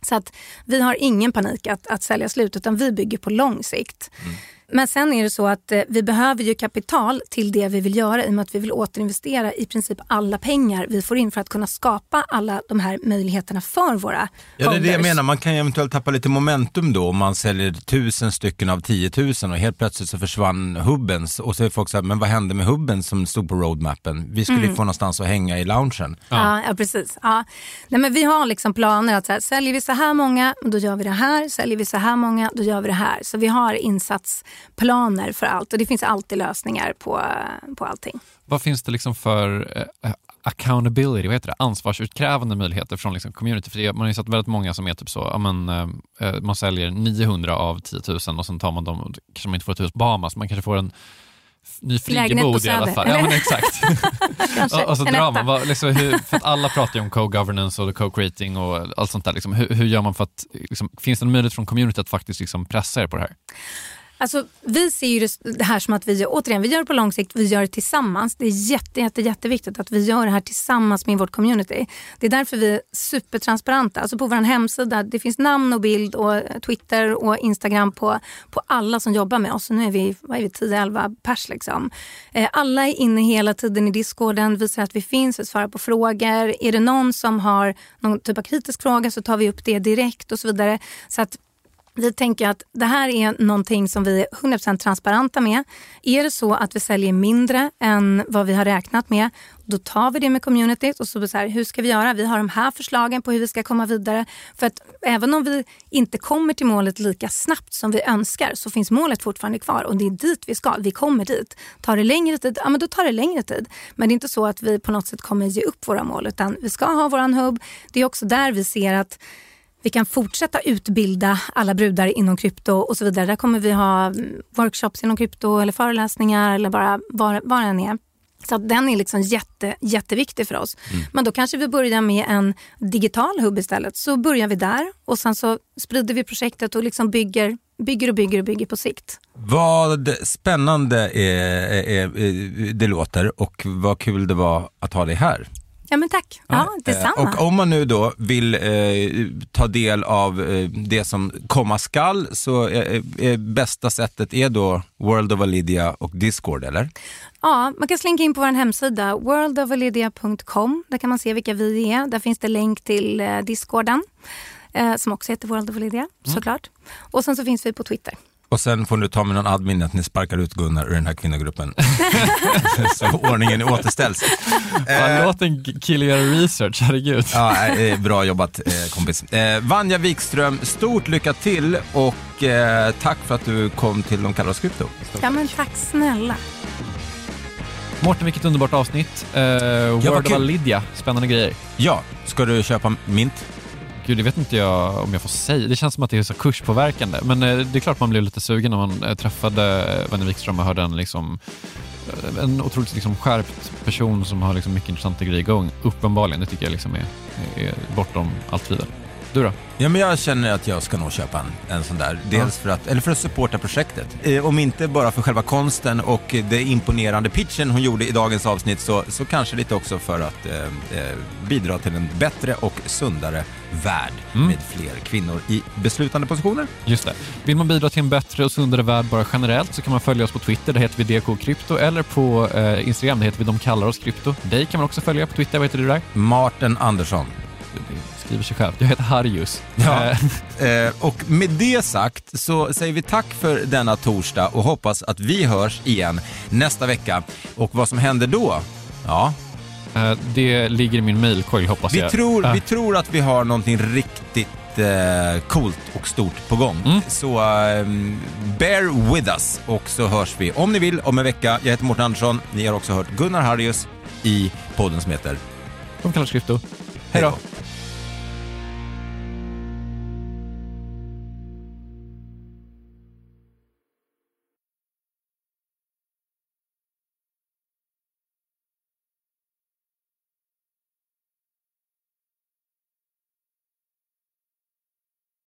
Så att vi har ingen panik att, att sälja slut utan vi bygger på lång sikt. Mm. Men sen är det så att eh, vi behöver ju kapital till det vi vill göra i och med att vi vill återinvestera i princip alla pengar vi får in för att kunna skapa alla de här möjligheterna för våra Ja, det är det jag menar. Man kan eventuellt tappa lite momentum då om man säljer tusen stycken av 10 000 och helt plötsligt så försvann Hubbens och så är folk så här, men vad hände med Hubben som stod på roadmappen? Vi skulle Mm. få någonstans att hänga i loungen. Ja, ja precis. Ja. Nej, men vi har liksom planer att så här, säljer vi så här många, då gör vi det här. Säljer vi så här många, då gör vi det här. Så vi har insatsplaner för allt och det finns alltid lösningar på, på allting. Vad finns det liksom för eh, accountability, vad heter det? ansvarsutkrävande möjligheter från liksom community? För man har ju sett väldigt många som är typ så, ja, men, eh, man säljer 900 av 10 000 och sen tar man dem kanske man inte får ett hus på Bahamas, man kanske får en ny friggebod i alla fall. Ja, men exakt. Och, och så drar man, vad, liksom, hur, för att alla pratar ju om co-governance och co-creating och allt sånt där. Liksom, hur, hur gör man för att, liksom, finns det en möjlighet från community att faktiskt liksom, pressa er på det här? Alltså, vi ser ju det- här som att vi, återigen, vi gör det på lång sikt, vi gör det tillsammans. Det är jätte, jätte, jätteviktigt att vi gör det här tillsammans med vårt community. Det är därför vi är supertransparenta. Alltså på vår hemsida, det finns namn och bild och eh, Twitter och Instagram på, på alla som jobbar med oss. Nu är vi, vad är vi 10-11 pers liksom. Eh, alla är inne hela tiden i discorden, visar att vi finns, vi svarar på frågor. Är det någon som har någon typ av kritisk fråga så tar vi upp det direkt och så vidare. Så att vi tänker att det här är någonting som vi är 100% transparenta med. Är det så att vi säljer mindre än vad vi har räknat med, då tar vi det med communityt och så, blir det så här, hur ska vi göra? Vi har de här förslagen på hur vi ska komma vidare. För att även om vi inte kommer till målet lika snabbt som vi önskar så finns målet fortfarande kvar och det är dit vi ska. Vi kommer dit. Tar det längre tid, ja men då tar det längre tid. Men det är inte så att vi på något sätt kommer ge upp våra mål utan vi ska ha våran hubb. Det är också där vi ser att vi kan fortsätta utbilda alla brudar inom krypto och så vidare. Där kommer vi ha mm, workshops inom krypto eller föreläsningar eller bara vad det än är. Så den är liksom jätte, jätteviktig för oss. Men då kanske vi börjar med en digital hubb istället. Så börjar vi där och sen så sprider vi projektet och liksom bygger, bygger och bygger och bygger på sikt. Vad spännande är, är, är, det låter och vad kul det var att ha dig här. Ja men tack. Ja, detsamma. Eh, Och om man nu då vill eh, ta del av eh, det som komma skall så är, är bästa sättet är då World of Alidia och Discord eller? Ja, man kan slinka in på vår hemsida worldofalidia.com. Där kan man se vilka vi är. Där finns det länk till eh, Discorden eh, som också heter World of Lydia såklart. Och sen så finns vi på Twitter. Och sen får du ta med någon admin att ni sparkar ut Gunnar ur den här kvinnogruppen. så ordningen återställs. Ja, låt en kille göra research, herregud. Ja, eh, bra jobbat eh, kompis. Eh, Vanja Wikström, stort lycka till och eh, tack för att du kom till De kallar oss krypto. Ja, men tack snälla. Mårten, vilket underbart avsnitt. Uh, Word of. Lydia, spännande grejer. Ja, ska du köpa mint? Gud, det vet inte jag om jag får säga. Det känns som att det är så kurspåverkande. Men eh, det är klart man blev lite sugen när man eh, träffade Wenner Wikström och hörde en, liksom, eh, en otroligt liksom, skärpt person som har liksom, mycket intressanta grejer igång. Uppenbarligen, det tycker jag liksom är, är bortom allt tvivel. Du då? Ja, men jag känner att jag ska nog köpa en, en sån där. Dels för att, eller för att supporta projektet. Eh, om inte bara för själva konsten och det imponerande pitchen hon gjorde i dagens avsnitt så, så kanske lite också för att eh, eh, bidra till en bättre och sundare värld med fler kvinnor i beslutande positioner. Just det. Vill man bidra till en bättre och sundare värld bara generellt så kan man följa oss på Twitter, där heter vi DK Krypto, eller på eh, Instagram, där heter vi De kallar oss krypto. Dig kan man också följa på Twitter, vad heter du där? Martin Andersson. Skriver sig själv. Jag heter Harjus. Ja. Eh, Eh, och med det sagt så säger vi tack för denna torsdag och hoppas att vi hörs igen nästa vecka. Och vad som händer då? Ja, eh, det ligger i min mailkorg hoppas vi jag. tror, Eh, vi tror att vi har någonting riktigt eh, coolt och stort på gång. Mm. Så eh, bear with us och så hörs vi om ni vill om en vecka. Jag heter Mårten Andersson. Ni har också hört Gunnar Harrius i podden som heter De kallar då. Hej då.